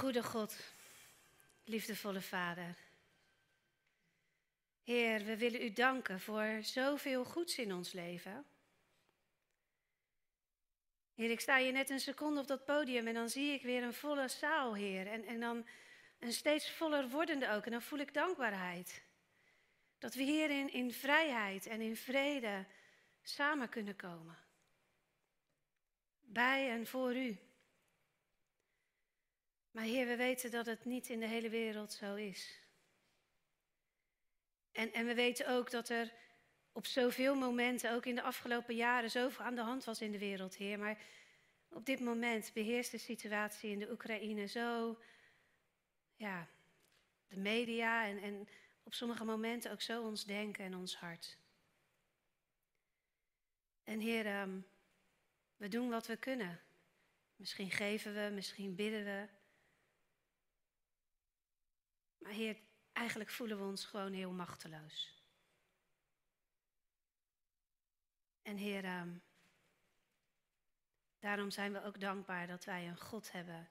Goede God, liefdevolle Vader. Heer, we willen u danken voor zoveel goeds in ons leven. Heer, ik sta hier net een seconde op dat podium en dan zie ik weer een volle zaal, Heer. En, en dan een steeds voller wordende ook. En dan voel ik dankbaarheid. Dat we hier in, in vrijheid en in vrede samen kunnen komen. Bij en voor u. Maar Heer, we weten dat het niet in de hele wereld zo is. En, en we weten ook dat er op zoveel momenten, ook in de afgelopen jaren, zoveel aan de hand was in de wereld, Heer. Maar op dit moment beheerst de situatie in de Oekraïne zo, ja, de media en, en op sommige momenten ook zo ons denken en ons hart. En Heer, ehm, we doen wat we kunnen. Misschien geven we, misschien bidden we. Maar Heer, eigenlijk voelen we ons gewoon heel machteloos. En Heer, ehm, daarom zijn we ook dankbaar dat wij een God hebben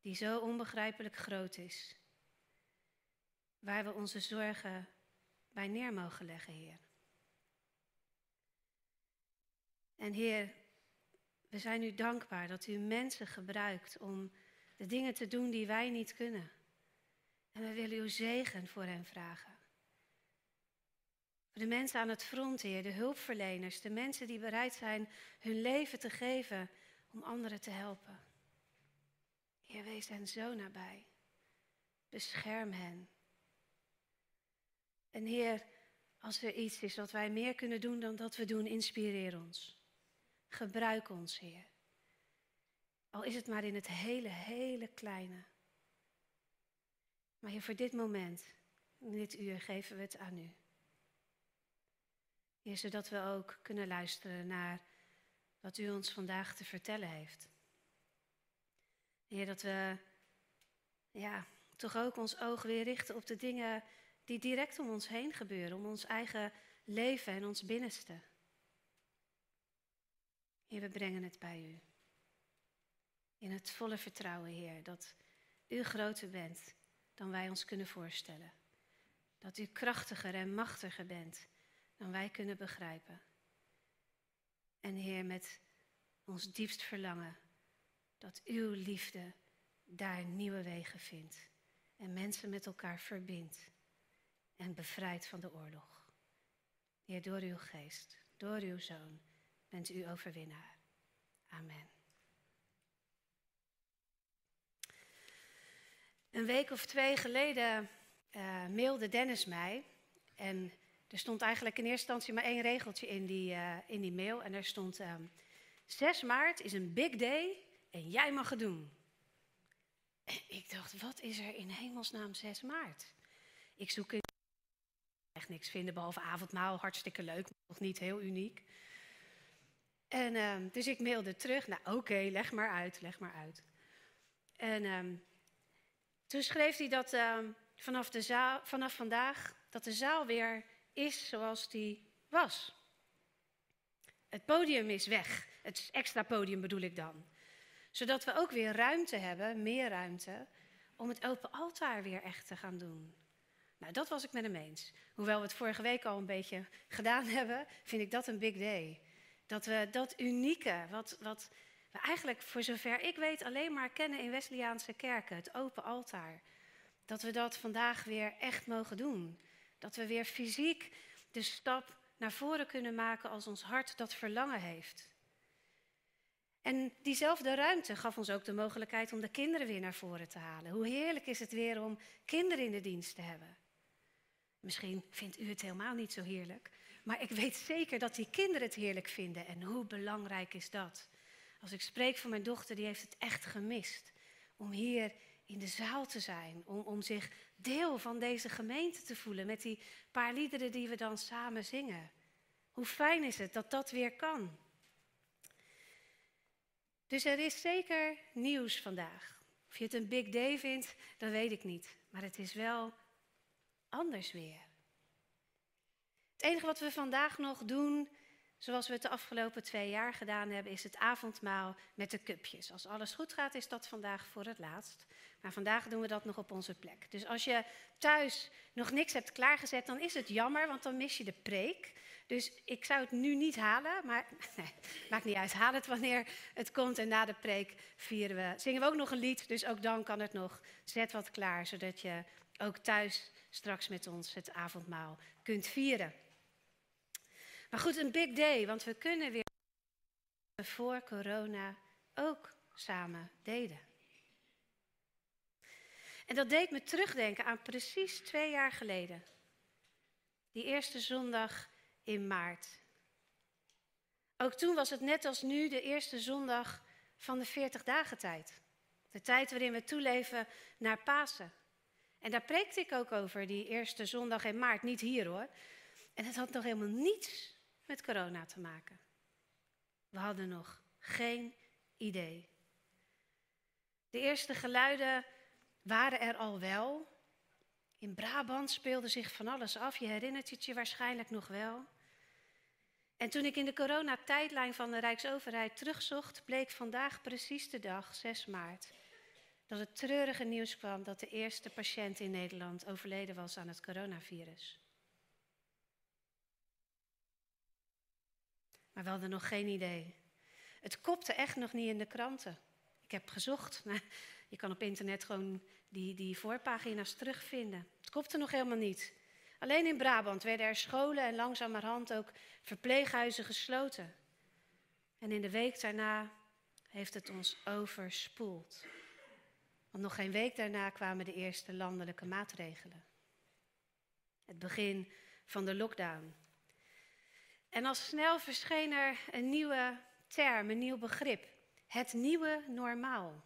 die zo onbegrijpelijk groot is, waar we onze zorgen bij neer mogen leggen, Heer. En Heer, we zijn u dankbaar dat u mensen gebruikt om de dingen te doen die wij niet kunnen. En we willen uw zegen voor hen vragen. Voor de mensen aan het front, Heer, de hulpverleners, de mensen die bereid zijn hun leven te geven om anderen te helpen. Heer, wees hen zo nabij. Bescherm hen. En Heer, als er iets is wat wij meer kunnen doen dan dat we doen, inspireer ons. Gebruik ons, Heer. Al is het maar in het hele, hele kleine. Maar Heer, voor dit moment, in dit uur, geven we het aan u. Heer, zodat we ook kunnen luisteren naar wat u ons vandaag te vertellen heeft. Heer, dat we ja, toch ook ons oog weer richten op de dingen die direct om ons heen gebeuren, om ons eigen leven en ons binnenste. Heer, we brengen het bij u. In het volle vertrouwen, Heer, dat u groter bent dan wij ons kunnen voorstellen. Dat u krachtiger en machtiger bent dan wij kunnen begrijpen. En Heer, met ons diepst verlangen dat uw liefde daar nieuwe wegen vindt en mensen met elkaar verbindt en bevrijdt van de oorlog. Heer, door uw geest, door uw zoon, bent u overwinnaar. Amen. Een week of twee geleden uh, mailde Dennis mij. En er stond eigenlijk in eerste instantie maar één regeltje in die, uh, in die mail. En er stond: uh, ehm, 6 maart is een big day en jij mag het doen. En ik dacht: wat is er in hemelsnaam 6 maart? Ik zoek in. echt niks vinden behalve avondmaal. Hartstikke leuk, maar nog niet heel uniek. En ehm, dus ik mailde terug. Nou, oké, leg maar uit, leg maar uit. En um, toen schreef hij dat uh, vanaf, de zaal, vanaf vandaag dat de zaal weer is zoals die was. Het podium is weg. Het extra podium bedoel ik dan. Zodat we ook weer ruimte hebben, meer ruimte, om het open altaar weer echt te gaan doen. Nou, dat was ik met hem eens. Hoewel we het vorige week al een beetje gedaan hebben, vind ik dat een big day. Dat we dat unieke, wat, wat we eigenlijk voor zover ik weet alleen maar kennen in Wesleyaanse kerken, het open altaar. Dat we dat vandaag weer echt mogen doen. Dat we weer fysiek de stap naar voren kunnen maken als ons hart dat verlangen heeft. En diezelfde ruimte gaf ons ook de mogelijkheid om de kinderen weer naar voren te halen. Hoe heerlijk is het weer om kinderen in de dienst te hebben. Misschien vindt u het helemaal niet zo heerlijk, maar ik weet zeker dat die kinderen het heerlijk vinden. En hoe belangrijk is dat? Als ik spreek van mijn dochter, die heeft het echt gemist. Om hier in de zaal te zijn. Om, om zich deel van deze gemeente te voelen. Met die paar liederen die we dan samen zingen. Hoe fijn is het dat dat weer kan. Dus er is zeker nieuws vandaag. Of je het een big day vindt, dat weet ik niet. Maar het is wel anders weer. Het enige wat we vandaag nog doen, zoals we het de afgelopen twee jaar gedaan hebben, is het avondmaal met de cupjes. Als alles goed gaat, is dat vandaag voor het laatst. Maar vandaag doen we dat nog op onze plek. Dus als je thuis nog niks hebt klaargezet, dan is het jammer, want dan mis je de preek. Dus ik zou het nu niet halen, maar nee, maakt niet uit. Haal het wanneer het komt en na de preek vieren we, zingen we ook nog een lied. Dus ook dan kan het nog. Zet wat klaar, zodat je ook thuis straks met ons het avondmaal kunt vieren. Maar goed, een big day, want we kunnen weer voor corona ook samen deden. En dat deed me terugdenken aan precies twee jaar geleden. Die eerste zondag in maart. Ook toen was het net als nu de eerste zondag van de 40 dagen tijd. De tijd waarin we toeleven naar Pasen. En daar preekte ik ook over, die eerste zondag in maart. Niet hier hoor. En het had nog helemaal niets met corona te maken. We hadden nog geen idee. De eerste geluiden waren er al wel. In Brabant speelde zich van alles af. Je herinnert het je waarschijnlijk nog wel. En toen ik in de coronatijdlijn van de Rijksoverheid terugzocht, bleek vandaag precies de dag, 6 maart, dat het treurige nieuws kwam dat de eerste patiënt in Nederland overleden was aan het coronavirus. Maar we hadden nog geen idee. Het kopte echt nog niet in de kranten. Ik heb gezocht. je kan op internet gewoon die, die voorpagina's terugvinden. Het kopte nog helemaal niet. Alleen in Brabant werden er scholen en langzamerhand ook verpleeghuizen gesloten. En in de week daarna heeft het ons overspoeld. Want nog geen week daarna kwamen de eerste landelijke maatregelen. Het begin van de lockdown. En al snel verscheen er een nieuwe term, een nieuw begrip. Het nieuwe normaal.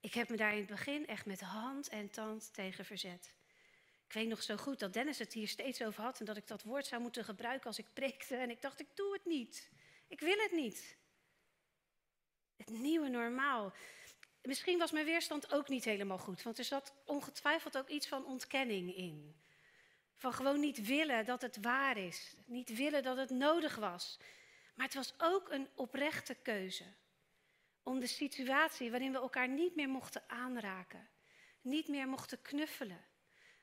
Ik heb me daar in het begin echt met hand en tand tegen verzet. Ik weet nog zo goed dat Dennis het hier steeds over had en dat ik dat woord zou moeten gebruiken als ik preekte. En ik dacht, ik doe het niet. Ik wil het niet. Het nieuwe normaal. Misschien was mijn weerstand ook niet helemaal goed, want er zat ongetwijfeld ook iets van ontkenning in. Van gewoon niet willen dat het waar is, niet willen dat het nodig was. Maar het was ook een oprechte keuze om de situatie waarin we elkaar niet meer mochten aanraken, niet meer mochten knuffelen,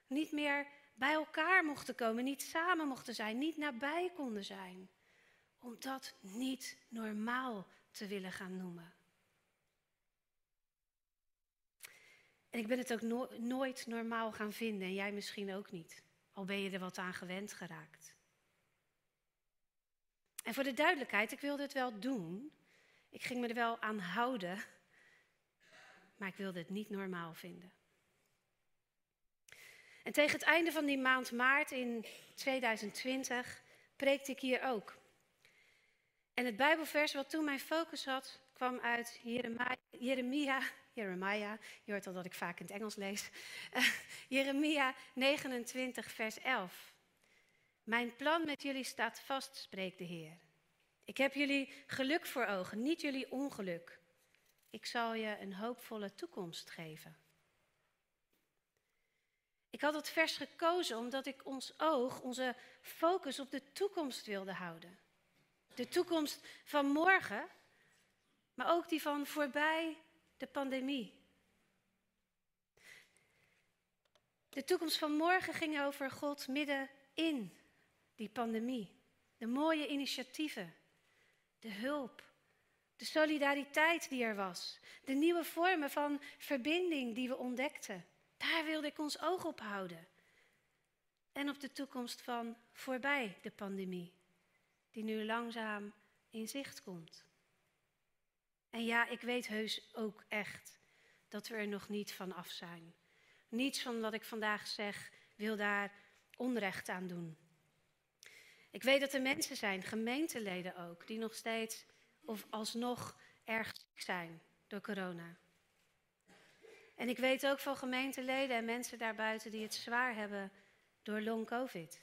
niet meer bij elkaar mochten komen, niet samen mochten zijn, niet nabij konden zijn, om dat niet normaal te willen gaan noemen. En ik ben het ook nooit normaal gaan vinden en jij misschien ook niet, al ben je er wat aan gewend geraakt. En voor de duidelijkheid, ik wilde het wel doen, ik ging me er wel aan houden, maar ik wilde het niet normaal vinden. En tegen het einde van die maand maart in 2020 preekte ik hier ook. En het Bijbelvers wat toen mijn focus had, kwam uit Jeremia, Jeremia, je hoort al dat ik vaak in het Engels lees, uh, Jeremia 29, vers 11. Mijn plan met jullie staat vast, spreekt de Heer. Ik heb jullie geluk voor ogen, niet jullie ongeluk. Ik zal je een hoopvolle toekomst geven. Ik had het vers gekozen omdat ik ons oog, onze focus op de toekomst wilde houden. De toekomst van morgen, maar ook die van voorbij de pandemie. De toekomst van morgen ging over God midden in die pandemie. De mooie initiatieven, de hulp, de solidariteit die er was, de nieuwe vormen van verbinding die we ontdekten. Daar wilde ik ons oog op houden. En op de toekomst van voorbij de pandemie, die nu langzaam in zicht komt. En ja, ik weet heus ook echt dat we er nog niet van af zijn. Niets van wat ik vandaag zeg wil daar onrecht aan doen. Ik weet dat er mensen zijn, gemeenteleden ook, die nog steeds of alsnog erg ziek zijn door corona. En ik weet ook van gemeenteleden en mensen daarbuiten die het zwaar hebben door long covid.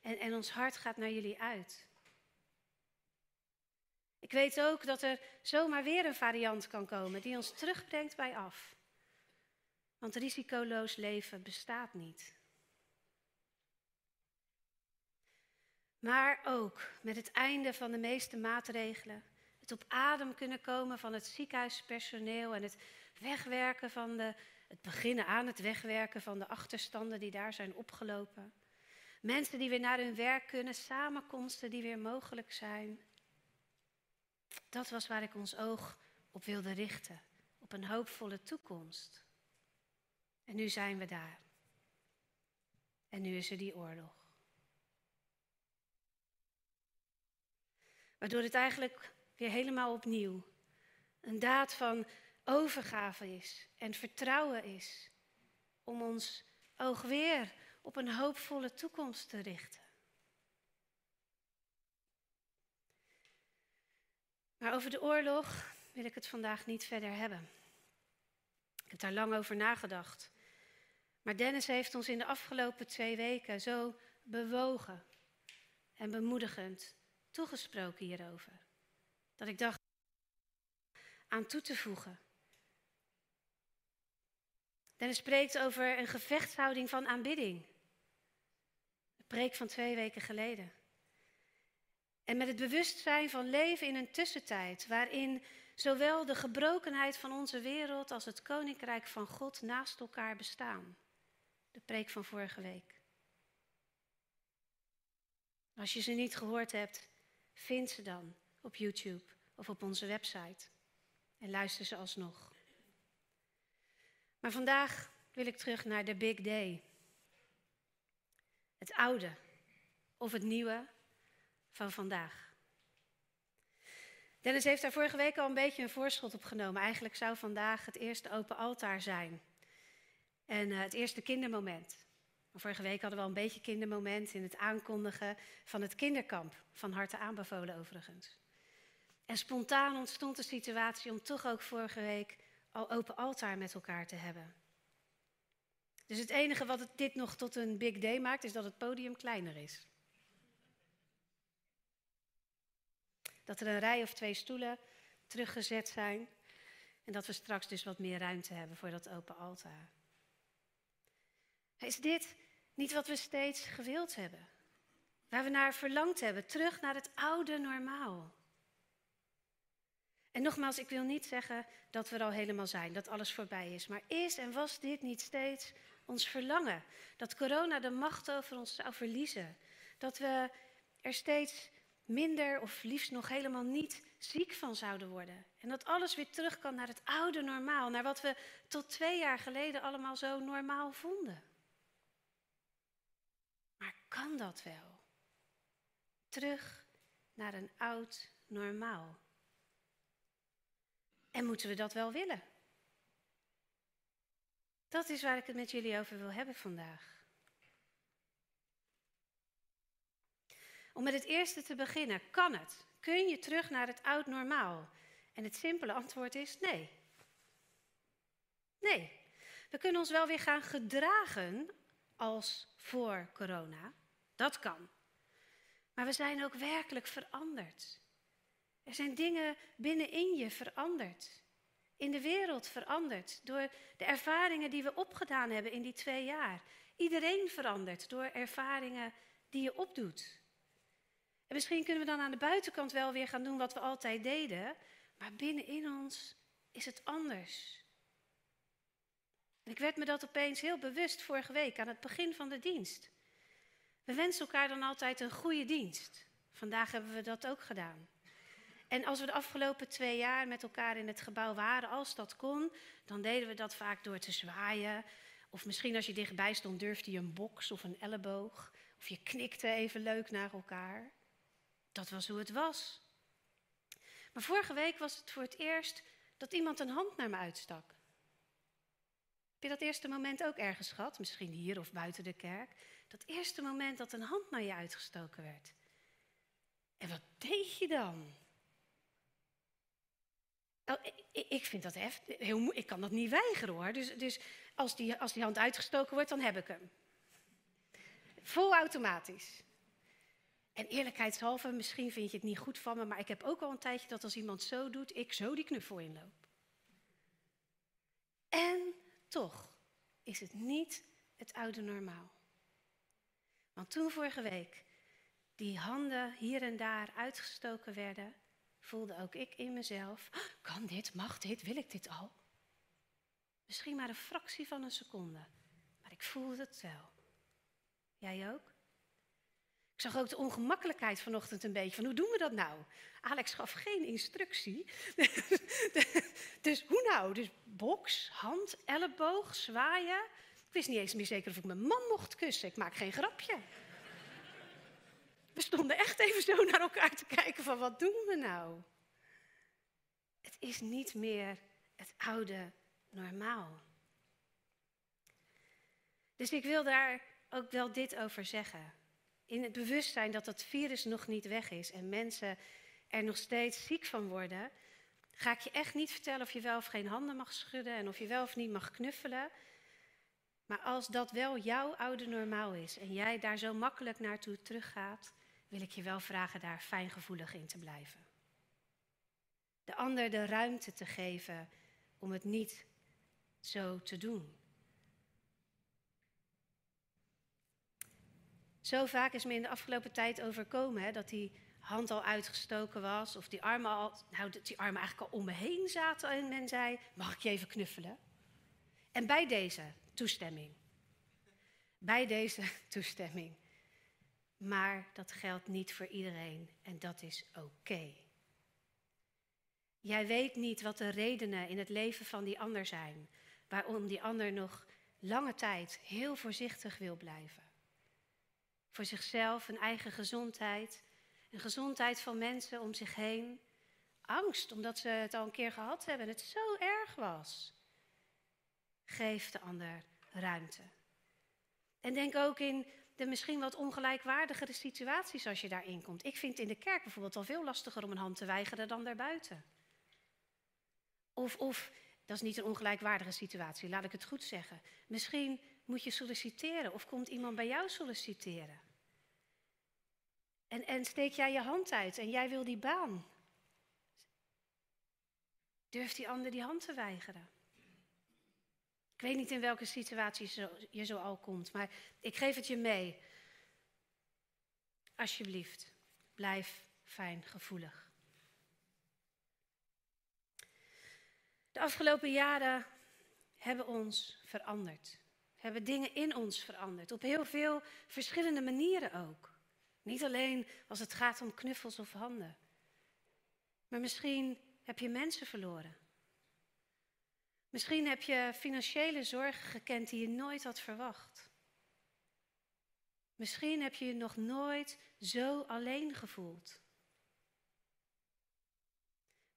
En, en ons hart gaat naar jullie uit. Ik weet ook dat er zomaar weer een variant kan komen die ons terugbrengt bij af. Want risicoloos leven bestaat niet. Maar ook met het einde van de meeste maatregelen, het op adem kunnen komen van het ziekenhuispersoneel en het wegwerken van de, het beginnen aan het wegwerken van de achterstanden die daar zijn opgelopen. Mensen die weer naar hun werk kunnen, samenkomsten die weer mogelijk zijn. Dat was waar ik ons oog op wilde richten, op een hoopvolle toekomst. En nu zijn we daar. En nu is er die oorlog. Waardoor het eigenlijk weer helemaal opnieuw een daad van overgave is en vertrouwen is. Om ons oog weer op een hoopvolle toekomst te richten. Maar over de oorlog wil ik het vandaag niet verder hebben. Ik heb daar lang over nagedacht. Maar Dennis heeft ons in de afgelopen twee weken zo bewogen en bemoedigend toegesproken hierover. Dat ik dacht aan toe te voegen. Dennis spreekt over een gevechtshouding van aanbidding. De preek van twee weken geleden. En met het bewustzijn van leven in een tussentijd waarin zowel de gebrokenheid van onze wereld als het koninkrijk van God naast elkaar bestaan. De preek van vorige week. Als je ze niet gehoord hebt, vind ze dan op YouTube of op onze website en luister ze alsnog. Maar vandaag wil ik terug naar de Big Day. Het oude of het nieuwe van vandaag. Dennis heeft daar vorige week al een beetje een voorschot op genomen. Eigenlijk zou vandaag het eerste open altaar zijn. En uh, het eerste kindermoment. Vorige week hadden we al een beetje kindermoment in het aankondigen van het kinderkamp. Van harte aanbevolen overigens. En spontaan ontstond de situatie om toch ook vorige week al open altaar met elkaar te hebben. Dus het enige wat dit nog tot een big day maakt, is dat het podium kleiner is. Dat er een rij of twee stoelen teruggezet zijn. En dat we straks dus wat meer ruimte hebben voor dat open altaar. Is dit niet wat we steeds gewild hebben? Waar we naar verlangd hebben, terug naar het oude normaal. En nogmaals, ik wil niet zeggen dat we er al helemaal zijn, dat alles voorbij is. Maar is en was dit niet steeds ons verlangen? Dat corona de macht over ons zou verliezen? Dat we er steeds minder of liefst nog helemaal niet ziek van zouden worden? En dat alles weer terug kan naar het oude normaal, naar wat we tot twee jaar geleden allemaal zo normaal vonden? Maar kan dat wel? Terug naar een oud normaal. En moeten we dat wel willen? Dat is waar ik het met jullie over wil hebben vandaag. Om met het eerste te beginnen, kan het? Kun je terug naar het oud normaal? En het simpele antwoord is nee. Nee. We kunnen ons wel weer gaan gedragen als voor corona. Dat kan. Maar we zijn ook werkelijk veranderd. Er zijn dingen binnenin je veranderd. In de wereld veranderd. Door de ervaringen die we opgedaan hebben in die twee jaar. Iedereen verandert door ervaringen die je opdoet. En misschien kunnen we dan aan de buitenkant wel weer gaan doen wat we altijd deden. Maar binnenin ons is het anders. ik werd me dat opeens heel bewust vorige week aan het begin van de dienst. We wensen elkaar dan altijd een goede dienst. Vandaag hebben we dat ook gedaan. En als we de afgelopen twee jaar met elkaar in het gebouw waren, als dat kon, dan deden we dat vaak door te zwaaien. Of misschien als je dichtbij stond, durfde je een box of een elleboog. Of je knikte even leuk naar elkaar. Dat was hoe het was. Maar vorige week was het voor het eerst dat iemand een hand naar me uitstak. Heb je dat eerste moment ook ergens gehad? Misschien hier of buiten de kerk. Dat eerste moment dat een hand naar je uitgestoken werd. En wat deed je dan? Nou, ik vind dat echt heel Ik kan dat niet weigeren hoor. Dus, dus als, die, als die hand uitgestoken wordt, dan heb ik hem. Vol automatisch. En eerlijkheidshalve, misschien vind je het niet goed van me, maar ik heb ook al een tijdje dat als iemand zo doet, ik zo die knuffel inloop. En toch is het niet het oude normaal. Want toen vorige week die handen hier en daar uitgestoken werden, voelde ook ik in mezelf: "Oh, kan dit, mag dit, wil ik dit al? Misschien maar een fractie van een seconde, maar ik voelde het wel. Jij ook? Zag ook de ongemakkelijkheid vanochtend een beetje van hoe doen we dat nou? Alex gaf geen instructie. dus hoe nou? Dus box, hand, elleboog, zwaaien. Ik wist niet eens meer zeker of ik mijn man mocht kussen. Ik maak geen grapje. We stonden echt even zo naar elkaar te kijken van wat doen we nou? Het is niet meer het oude normaal. Dus ik wil daar ook wel dit over zeggen. In het bewustzijn dat dat virus nog niet weg is en mensen er nog steeds ziek van worden, ga ik je echt niet vertellen of je wel of geen handen mag schudden en of je wel of niet mag knuffelen. Maar als dat wel jouw oude normaal is en jij daar zo makkelijk naartoe teruggaat, wil ik je wel vragen daar fijngevoelig in te blijven. De ander de ruimte te geven om het niet zo te doen. Zo vaak is me in de afgelopen tijd overkomen hè, dat die hand al uitgestoken was, of die armen al, nou, die armen eigenlijk al om me heen zaten en men zei: Mag ik je even knuffelen? En bij deze toestemming. Bij deze toestemming. Maar dat geldt niet voor iedereen en dat is oké. Jij weet niet wat de redenen in het leven van die ander zijn, waarom die ander nog lange tijd heel voorzichtig wil blijven. Voor zichzelf, een eigen gezondheid, een gezondheid van mensen om zich heen. Angst omdat ze het al een keer gehad hebben en het zo erg was. Geef de ander ruimte. En denk ook in de misschien wat ongelijkwaardigere situaties als je daarin komt. Ik vind in de kerk bijvoorbeeld al veel lastiger om een hand te weigeren dan daarbuiten. Of, of, dat is niet een ongelijkwaardige situatie, laat ik het goed zeggen. Misschien moet je solliciteren of komt iemand bij jou solliciteren. En, en steek jij je hand uit en jij wil die baan. Durft die ander die hand te weigeren? Ik weet niet in welke situatie je zo al komt, maar ik geef het je mee. Alsjeblieft, blijf fijn gevoelig. De afgelopen jaren hebben ons veranderd. Hebben dingen in ons veranderd. Op heel veel verschillende manieren ook. Niet alleen als het gaat om knuffels of handen. Maar misschien heb je mensen verloren. Misschien heb je financiële zorgen gekend die je nooit had verwacht. Misschien heb je je nog nooit zo alleen gevoeld.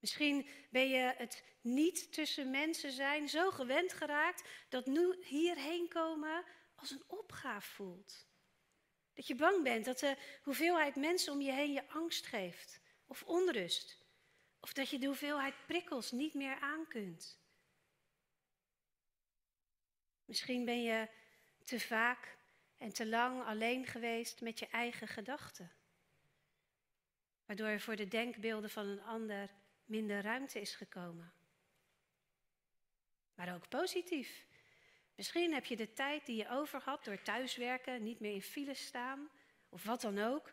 Misschien ben je het niet tussen mensen zijn zo gewend geraakt dat nu hierheen komen als een opgave voelt. Dat je bang bent dat de hoeveelheid mensen om je heen je angst geeft of onrust. Of dat je de hoeveelheid prikkels niet meer aan kunt. Misschien ben je te vaak en te lang alleen geweest met je eigen gedachten. Waardoor je voor de denkbeelden van een ander minder ruimte is gekomen. Maar ook positief. Misschien heb je de tijd die je over had door thuiswerken, niet meer in files staan of wat dan ook.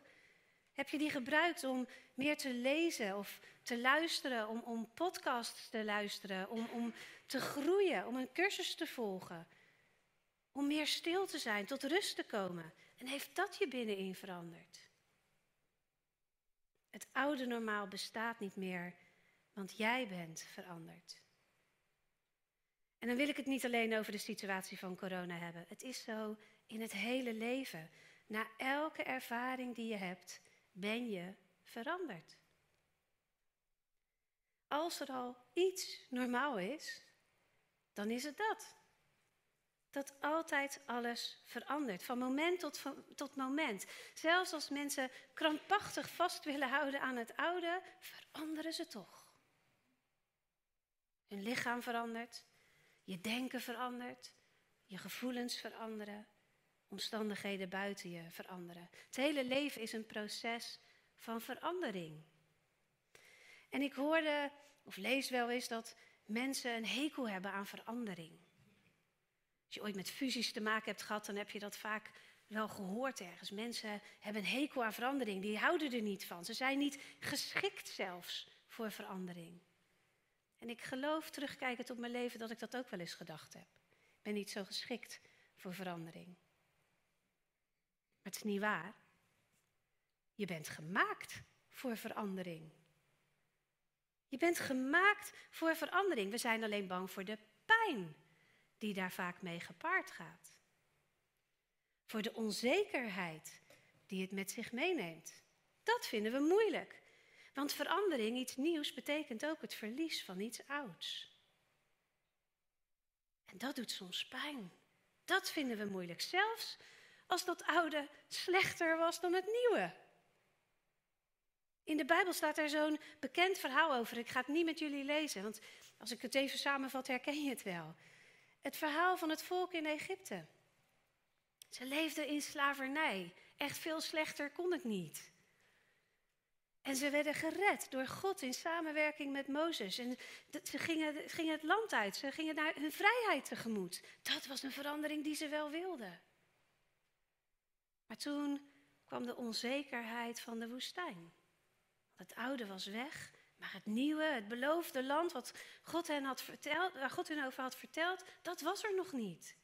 Heb je die gebruikt om meer te lezen of te luisteren, om, om podcasts te luisteren, om, om te groeien, om een cursus te volgen, om meer stil te zijn, tot rust te komen? En heeft dat je binnenin veranderd? Het oude normaal bestaat niet meer, want jij bent veranderd. En dan wil ik het niet alleen over de situatie van corona hebben. Het is zo in het hele leven. Na elke ervaring die je hebt, ben je veranderd. Als er al iets normaal is, dan is het dat. Dat altijd alles verandert, van moment tot, tot moment. Zelfs als mensen krampachtig vast willen houden aan het oude, veranderen ze toch. Hun lichaam verandert, je denken verandert, je gevoelens veranderen, omstandigheden buiten je veranderen. Het hele leven is een proces van verandering. En ik hoorde, of lees wel eens, dat mensen een hekel hebben aan verandering. Als je ooit met fusies te maken hebt gehad, dan heb je dat vaak wel gehoord ergens. Mensen hebben een hekel aan verandering. Die houden er niet van. Ze zijn niet geschikt zelfs voor verandering. En ik geloof, terugkijkend op mijn leven, dat ik dat ook wel eens gedacht heb. Ik ben niet zo geschikt voor verandering. Maar het is niet waar. Je bent gemaakt voor verandering. Je bent gemaakt voor verandering. We zijn alleen bang voor de pijn die daar vaak mee gepaard gaat. Voor de onzekerheid die het met zich meeneemt. Dat vinden we moeilijk. Want verandering, iets nieuws, betekent ook het verlies van iets ouds. En dat doet soms pijn. Dat vinden we moeilijk. Zelfs als dat oude slechter was dan het nieuwe. In de Bijbel staat er zo'n bekend verhaal over. Ik ga het niet met jullie lezen, want als ik het even samenvat, herken je het wel. Het verhaal van het volk in Egypte. Ze leefden in slavernij. Echt veel slechter kon het niet. En ze werden gered door God in samenwerking met Mozes. En ze gingen, gingen het land uit, ze gingen naar hun vrijheid tegemoet. Dat was een verandering die ze wel wilden. Maar toen kwam de onzekerheid van de woestijn. Het oude was weg, maar het nieuwe, het beloofde land wat God hen had verteld, waar God hen over had verteld, dat was er nog niet.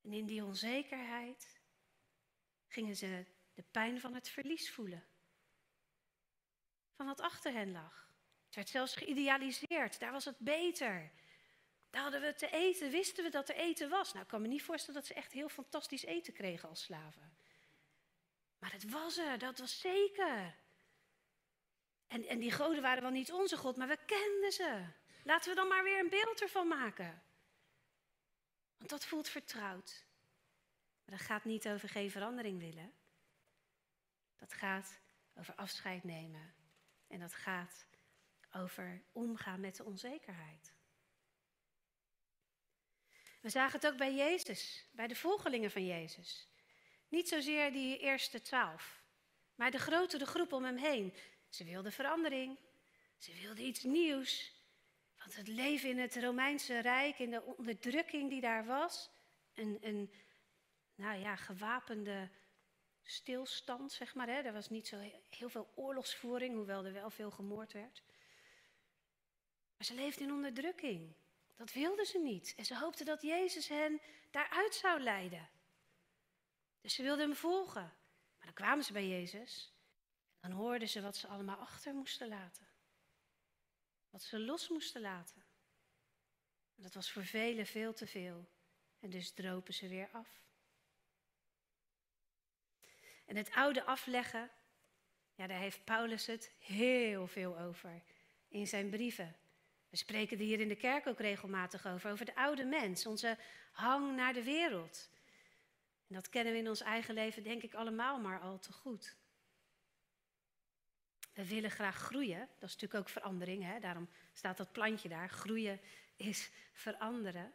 En in die onzekerheid gingen ze de pijn van het verlies voelen. Van wat achter hen lag. Het werd zelfs geïdealiseerd. Daar was het beter. Daar hadden we te eten, wisten we dat er eten was. Nou, ik kan me niet voorstellen dat ze echt heel fantastisch eten kregen als slaven. Maar het was er, dat was zeker. En, en die goden waren wel niet onze God, maar we kenden ze. Laten we dan maar weer een beeld ervan maken. Want dat voelt vertrouwd. Maar dat gaat niet over geen verandering willen. Dat gaat over afscheid nemen. En dat gaat over omgaan met de onzekerheid. We zagen het ook bij Jezus, bij de volgelingen van Jezus. Niet zozeer die eerste twaalf, maar de grotere groep om hem heen. Ze wilden verandering, ze wilden iets nieuws. Want het leven in het Romeinse Rijk, in de onderdrukking die daar was, een, een nou ja, gewapende stilstand, zeg maar. Hè. Er was niet zo heel veel oorlogsvoering, hoewel er wel veel gemoord werd. Maar ze leefden in onderdrukking. Dat wilden ze niet. En ze hoopten dat Jezus hen daaruit zou leiden. Dus ze wilden hem volgen. Maar dan kwamen ze bij Jezus. En dan hoorden ze wat ze allemaal achter moesten laten. Wat ze los moesten laten. En dat was voor velen veel te veel. En dus dropen ze weer af. En het oude afleggen, ja, daar heeft Paulus het heel veel over in zijn brieven. We spreken er hier in de kerk ook regelmatig over, over de oude mens, onze hang naar de wereld. En dat kennen we in ons eigen leven, denk ik, allemaal maar al te goed. We willen graag groeien, dat is natuurlijk ook verandering, hè? daarom staat dat plantje daar. Groeien is veranderen.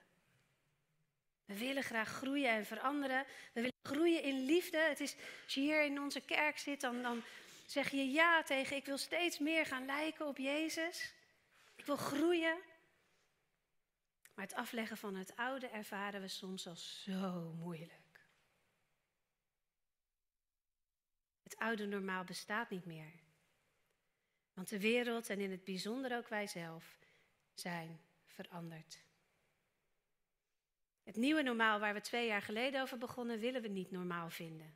We willen graag groeien en veranderen. We willen groeien in liefde. Het is, als je hier in onze kerk zit, dan, dan zeg je ja tegen ik wil steeds meer gaan lijken op Jezus. Ik wil groeien. Maar het afleggen van het oude ervaren we soms als zo moeilijk. Het oude normaal bestaat niet meer. Want de wereld en in het bijzonder ook wij zelf zijn veranderd. Het nieuwe normaal waar we twee jaar geleden over begonnen, willen we niet normaal vinden.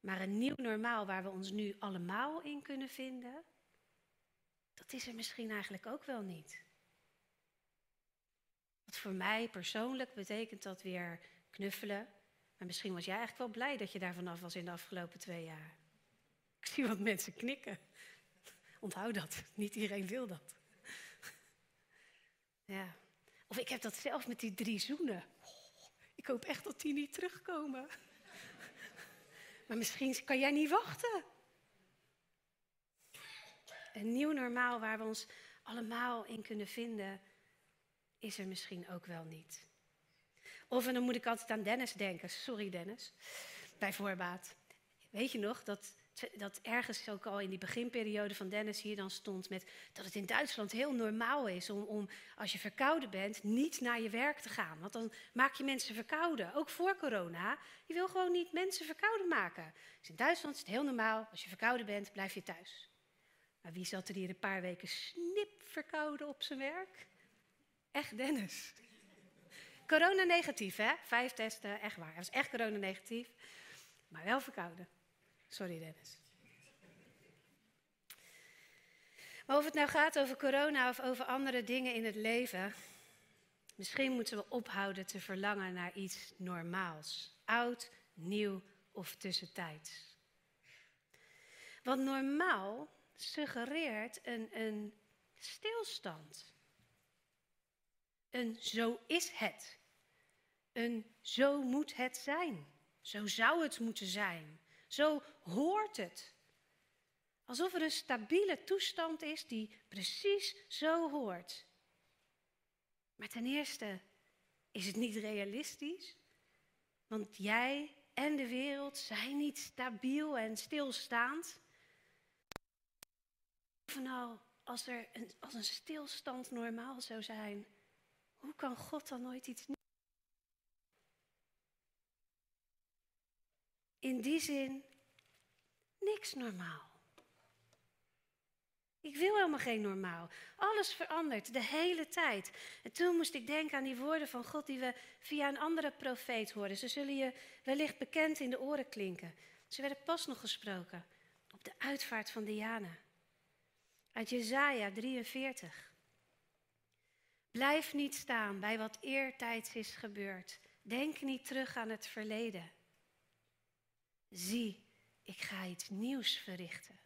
Maar een nieuw normaal waar we ons nu allemaal in kunnen vinden, dat is er misschien eigenlijk ook wel niet. Wat voor mij persoonlijk betekent dat weer knuffelen. Maar misschien was jij eigenlijk wel blij dat je daar vanaf was in de afgelopen twee jaar. Ik zie wat mensen knikken. Onthoud dat. Niet iedereen wil dat. Ja. Of ik heb dat zelf met die drie zoenen. Oh, ik hoop echt dat die niet terugkomen. maar misschien kan jij niet wachten. Een nieuw normaal waar we ons allemaal in kunnen vinden, is er misschien ook wel niet. Of, en dan moet ik altijd aan Dennis denken. Sorry Dennis, bij voorbaat. Weet je nog dat dat ergens ook al in die beginperiode van Dennis hier dan stond met dat het in Duitsland heel normaal is om, om als je verkouden bent niet naar je werk te gaan. Want dan maak je mensen verkouden, ook voor corona. Je wil gewoon niet mensen verkouden maken. Dus in Duitsland is het heel normaal, als je verkouden bent, blijf je thuis. Maar wie zat er hier een paar weken snip verkouden op zijn werk? Echt Dennis. Corona negatief, hè? Vijf testen, echt waar. Hij was echt corona negatief, maar wel verkouden. Sorry, Dennis. Maar of het nou gaat over corona of over andere dingen in het leven, misschien moeten we ophouden te verlangen naar iets normaals. Oud, nieuw of tussentijds. Want normaal suggereert een, een stilstand. Een zo is het. Een zo moet het zijn. Zo zou het moeten zijn. Zo hoort het. Alsof er een stabiele toestand is die precies zo hoort. Maar ten eerste is het niet realistisch, want jij en de wereld zijn niet stabiel en stilstaand. Bovenal, als er als een stilstand normaal zou zijn, hoe kan God dan nooit iets nieuws? In die zin, niks normaal. Ik wil helemaal geen normaal. Alles verandert de hele tijd. En toen moest ik denken aan die woorden van God die we via een andere profeet hoorden. Ze zullen je wellicht bekend in de oren klinken. Ze werden pas nog gesproken op de uitvaart van Diana. Uit Jesaja 43. Blijf niet staan bij wat eertijds is gebeurd. Denk niet terug aan het verleden. Zie, ik ga iets nieuws verrichten.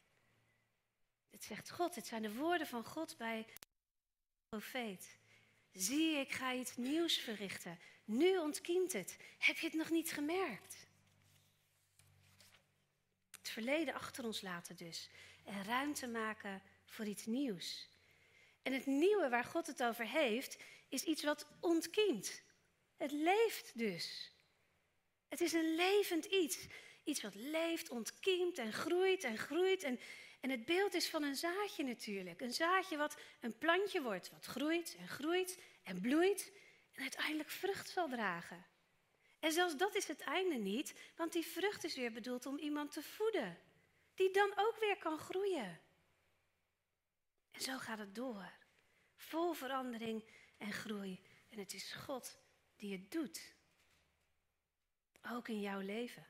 Dit zegt God, dit zijn de woorden van God bij de profeet. Zie, ik ga iets nieuws verrichten. Nu ontkiemt het. Heb je het nog niet gemerkt? Het verleden achter ons laten dus. En ruimte maken voor iets nieuws. En het nieuwe waar God het over heeft, is iets wat ontkiemt. Het leeft dus. Het is een levend iets. Iets wat leeft, ontkiemt en groeit en groeit. En, en het beeld is van een zaadje natuurlijk. Een zaadje wat een plantje wordt, wat groeit en groeit en bloeit en uiteindelijk vrucht zal dragen. En zelfs dat is het einde niet, want die vrucht is weer bedoeld om iemand te voeden, die dan ook weer kan groeien. En zo gaat het door, vol verandering en groei. En het is God die het doet, ook in jouw leven.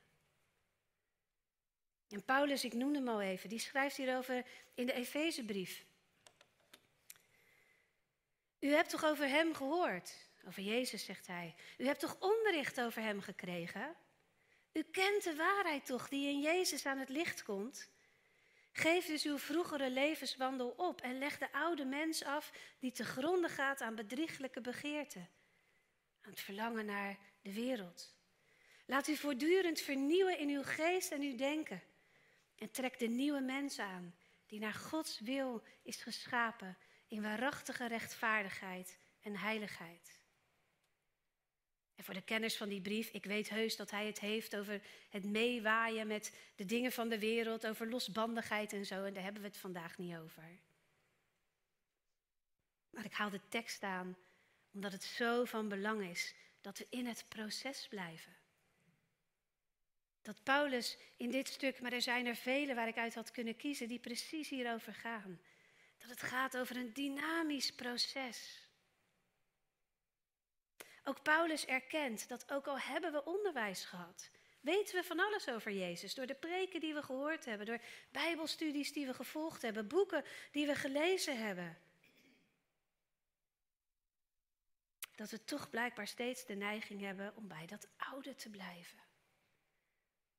En Paulus, ik noemde hem al even, die schrijft hierover in de Efezebrief. U hebt toch over hem gehoord? Over Jezus, zegt hij. U hebt toch onderricht over hem gekregen? U kent de waarheid toch die in Jezus aan het licht komt? Geef dus uw vroegere levenswandel op en leg de oude mens af die te gronden gaat aan bedrieglijke begeerten, aan het verlangen naar de wereld. Laat u voortdurend vernieuwen in uw geest en uw denken. En trek de nieuwe mens aan, die naar Gods wil is geschapen in waarachtige rechtvaardigheid en heiligheid. En voor de kenners van die brief, ik weet heus dat hij het heeft over het meewaaien met de dingen van de wereld, over losbandigheid en zo, en daar hebben we het vandaag niet over. Maar ik haal de tekst aan omdat het zo van belang is dat we in het proces blijven dat Paulus in dit stuk, maar er zijn er vele waar ik uit had kunnen kiezen, die precies hierover gaan. Dat het gaat over een dynamisch proces. Ook Paulus erkent dat ook al hebben we onderwijs gehad, weten we van alles over Jezus. Door de preken die we gehoord hebben, door bijbelstudies die we gevolgd hebben, boeken die we gelezen hebben. Dat we toch blijkbaar steeds de neiging hebben om bij dat oude te blijven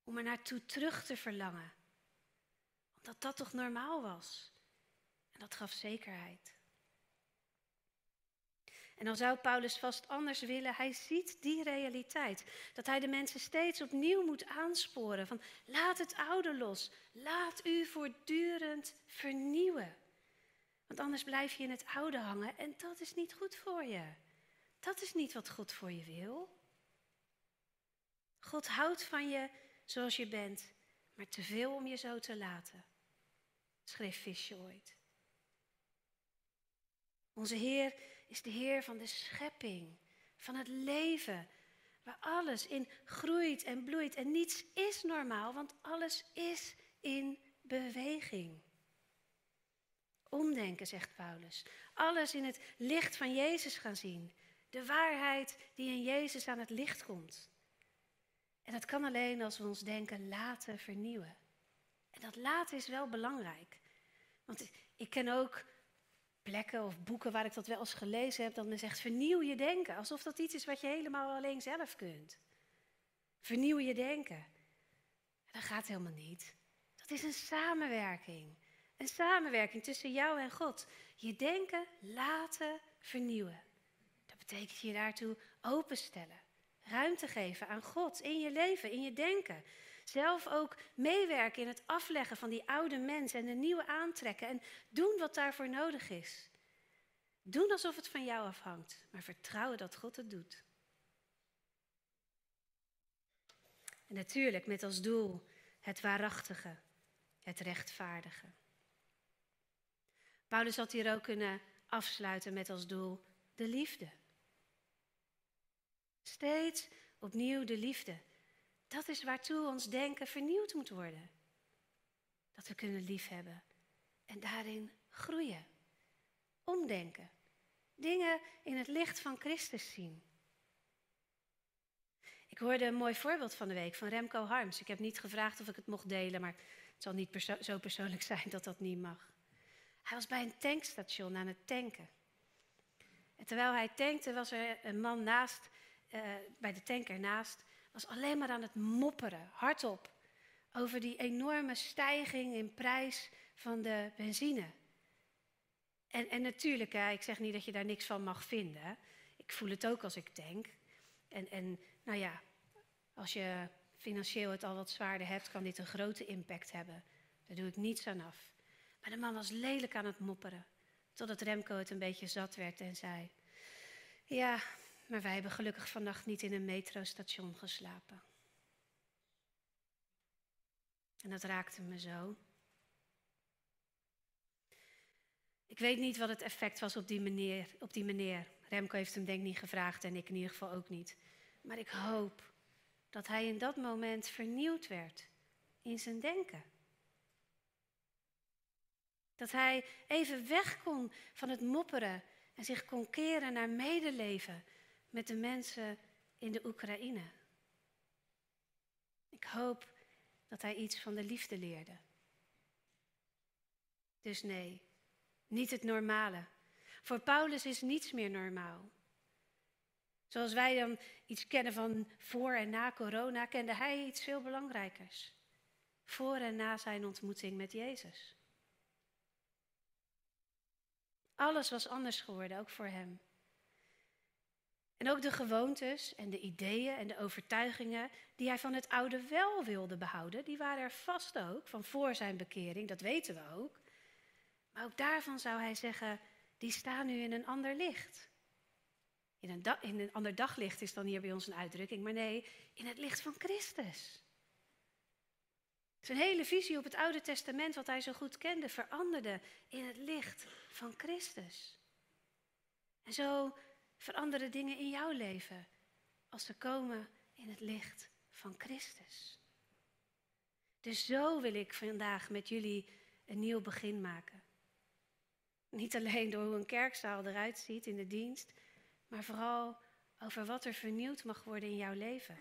om er naartoe terug te verlangen. Omdat dat toch normaal was. En dat gaf zekerheid. En dan zou Paulus vast anders willen. Hij ziet die realiteit. Dat hij de mensen steeds opnieuw moet aansporen. Van laat het oude los. Laat u voortdurend vernieuwen. Want anders blijf je in het oude hangen en dat is niet goed voor je. Dat is niet wat God voor je wil. God houdt van je zoals je bent, maar te veel om je zo te laten, schreef Visje ooit. Onze Heer is de Heer van de schepping, van het leven, waar alles in groeit en bloeit en niets is normaal, want alles is in beweging. Omdenken, zegt Paulus. Alles in het licht van Jezus gaan zien. De waarheid die in Jezus aan het licht komt. En dat kan alleen als we ons denken laten vernieuwen. En dat laten is wel belangrijk. Want ik ken ook plekken of boeken waar ik dat wel eens gelezen heb, dan zegt vernieuw je denken. Alsof dat iets is wat je helemaal alleen zelf kunt. Vernieuw je denken. Dat gaat helemaal niet. Dat is een samenwerking. Een samenwerking tussen jou en God. Je denken laten vernieuwen. Dat betekent je daartoe openstellen. Ruimte geven aan God in je leven, in je denken. Zelf ook meewerken in het afleggen van die oude mens en de nieuwe aantrekken. En doen wat daarvoor nodig is. Doen alsof het van jou afhangt, maar vertrouwen dat God het doet. En natuurlijk met als doel het waarachtige, het rechtvaardige. Paulus had hier ook kunnen afsluiten met als doel de liefde. Steeds opnieuw de liefde. Dat is waartoe ons denken vernieuwd moet worden. Dat we kunnen liefhebben en daarin groeien. Omdenken. Dingen in het licht van Christus zien. Ik hoorde een mooi voorbeeld van de week van Remco Harms. Ik heb niet gevraagd of ik het mocht delen, maar het zal niet zo persoonlijk zijn dat dat niet mag. Hij was bij een tankstation aan het tanken. En terwijl hij tankte, was er een man naast, uh, bij de tanker naast, was alleen maar aan het mopperen, hardop, over die enorme stijging in prijs van de benzine. En, en natuurlijk, hè, ik zeg niet dat je daar niks van mag vinden. Ik voel het ook als ik tank. En, en nou ja, als je financieel het al wat zwaarder hebt, kan dit een grote impact hebben. Daar doe ik niets aan af. Maar de man was lelijk aan het mopperen. Totdat Remco het een beetje zat werd en zei: Ja, maar wij hebben gelukkig vannacht niet in een metrostation geslapen. En dat raakte me zo. Ik weet niet wat het effect was op die meneer. Op die meneer. Remco heeft hem denk ik niet gevraagd en ik in ieder geval ook niet. Maar ik hoop dat hij in dat moment vernieuwd werd in zijn denken. Dat hij even weg kon van het mopperen en zich kon keren naar medeleven met de mensen in de Oekraïne. Ik hoop dat hij iets van de liefde leerde. Dus nee, niet het normale. Voor Paulus is niets meer normaal. Zoals wij dan iets kennen van voor en na corona, kende hij iets veel belangrijkers. Voor en na zijn ontmoeting met Jezus. Alles was anders geworden, ook voor hem. En ook de gewoontes en de ideeën en de overtuigingen die hij van het oude wel wilde behouden, die waren er vast ook van voor zijn bekering, dat weten we ook. Maar ook daarvan zou hij zeggen, die staan nu in een ander licht. In een, in een ander daglicht is dan hier bij ons een uitdrukking, maar nee, in het licht van Christus. Zijn hele visie op het Oude Testament, wat hij zo goed kende, veranderde in het licht van Christus. En zo veranderen dingen in jouw leven als ze komen in het licht van Christus. Dus zo wil ik vandaag met jullie een nieuw begin maken. Niet alleen door hoe een kerkzaal eruit ziet in de dienst, maar vooral over wat er vernieuwd mag worden in jouw leven.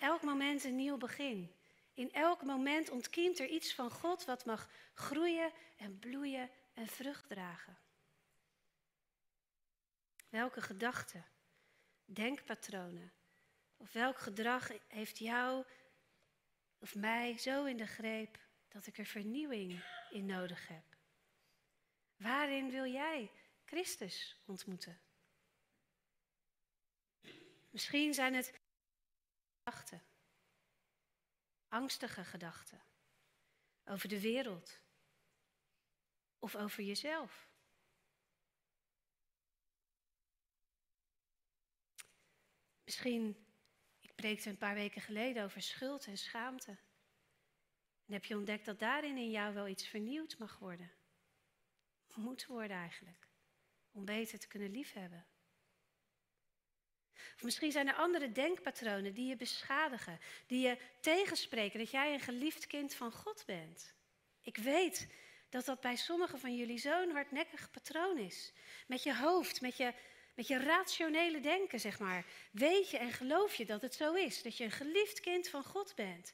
Elk moment een nieuw begin. In elk moment ontkiemt er iets van God wat mag groeien en bloeien en vrucht dragen. Welke gedachten, denkpatronen of welk gedrag heeft jou of mij zo in de greep dat ik er vernieuwing in nodig heb? Waarin wil jij Christus ontmoeten? Misschien zijn het gedachten, angstige gedachten over de wereld of over jezelf. Misschien, ik preekte een paar weken geleden over schuld en schaamte. En heb je ontdekt dat daarin in jou wel iets vernieuwd mag worden? Moet worden eigenlijk. Om beter te kunnen liefhebben. Of misschien zijn er andere denkpatronen die je beschadigen, die je tegenspreken dat jij een geliefd kind van God bent. Ik weet dat dat bij sommigen van jullie zo'n hardnekkig patroon is. Met je hoofd, met je, met je rationele denken, zeg maar. Weet je en geloof je dat het zo is, dat je een geliefd kind van God bent.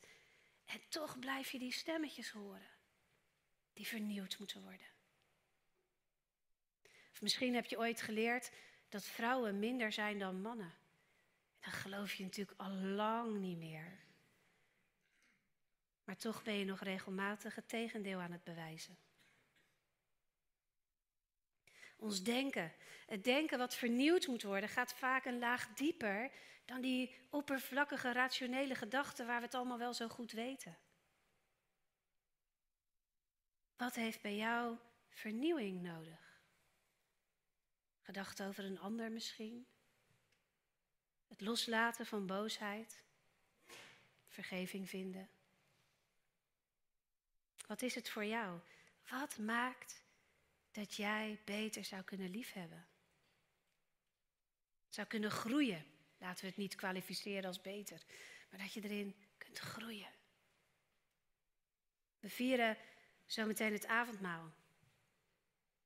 En toch blijf je die stemmetjes horen, die vernieuwd moeten worden. Of misschien heb je ooit geleerd dat vrouwen minder zijn dan mannen. Dat geloof je natuurlijk al lang niet meer. Maar toch ben je nog regelmatig het tegendeel aan het bewijzen. Ons denken, het denken wat vernieuwd moet worden, gaat vaak een laag dieper dan die oppervlakkige rationele gedachten waar we het allemaal wel zo goed weten. Wat heeft bij jou vernieuwing nodig? Gedachten over een ander misschien? Het loslaten van boosheid? Vergeving vinden? Wat is het voor jou? Wat maakt dat jij beter zou kunnen liefhebben? Zou kunnen groeien. Laten we het niet kwalificeren als beter, maar dat je erin kunt groeien. We vieren zometeen het avondmaal.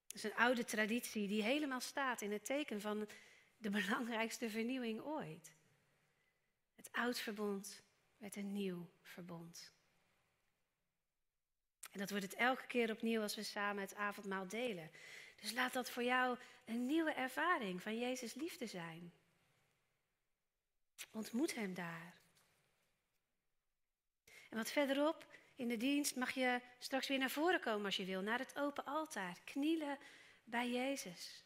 Dat is een oude traditie die helemaal staat in het teken van de belangrijkste vernieuwing ooit. Het oud verbond werd een nieuw verbond. En dat wordt het elke keer opnieuw als we samen het avondmaal delen. Dus laat dat voor jou een nieuwe ervaring van Jezus liefde zijn. Ontmoet Hem daar. En wat verderop in de dienst mag je straks weer naar voren komen als je wil, naar het open altaar, knielen bij Jezus.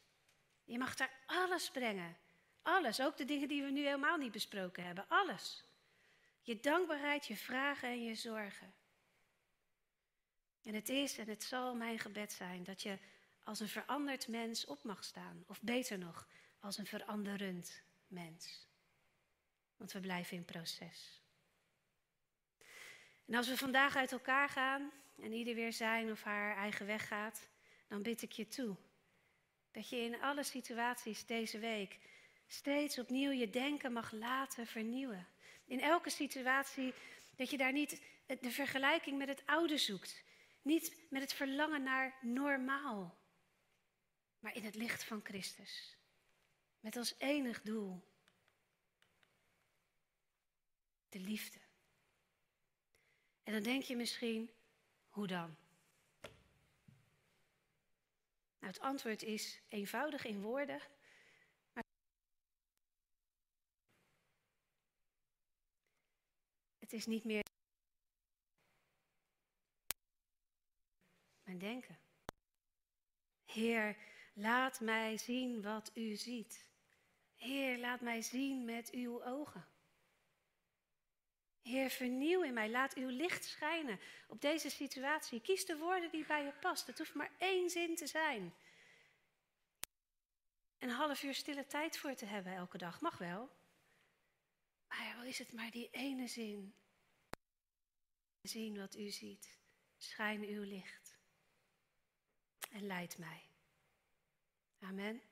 Je mag daar alles brengen. Alles, ook de dingen die we nu helemaal niet besproken hebben. Alles. Je dankbaarheid, je vragen en je zorgen. En het is en het zal mijn gebed zijn dat je als een veranderd mens op mag staan. Of beter nog, als een veranderend mens. Want we blijven in proces. En als we vandaag uit elkaar gaan en ieder weer zijn of haar eigen weg gaat, dan bid ik je toe dat je in alle situaties deze week steeds opnieuw je denken mag laten vernieuwen. In elke situatie dat je daar niet de vergelijking met het oude zoekt. Niet met het verlangen naar normaal. Maar in het licht van Christus. Met als enig doel de liefde. En dan denk je misschien, hoe dan? Nou, het antwoord is eenvoudig in woorden. Maar het is niet meer mijn denken. Heer, laat mij zien wat u ziet. Heer, laat mij zien met uw ogen. Heer, vernieuw in mij. Laat uw licht schijnen op deze situatie. Kies de woorden die bij je past. Het hoeft maar één zin te zijn. Een half uur stille tijd voor te hebben elke dag. Mag wel. Maar al is het maar die ene zin. Zien wat u ziet. Schijn uw licht. En leid mij. Amen.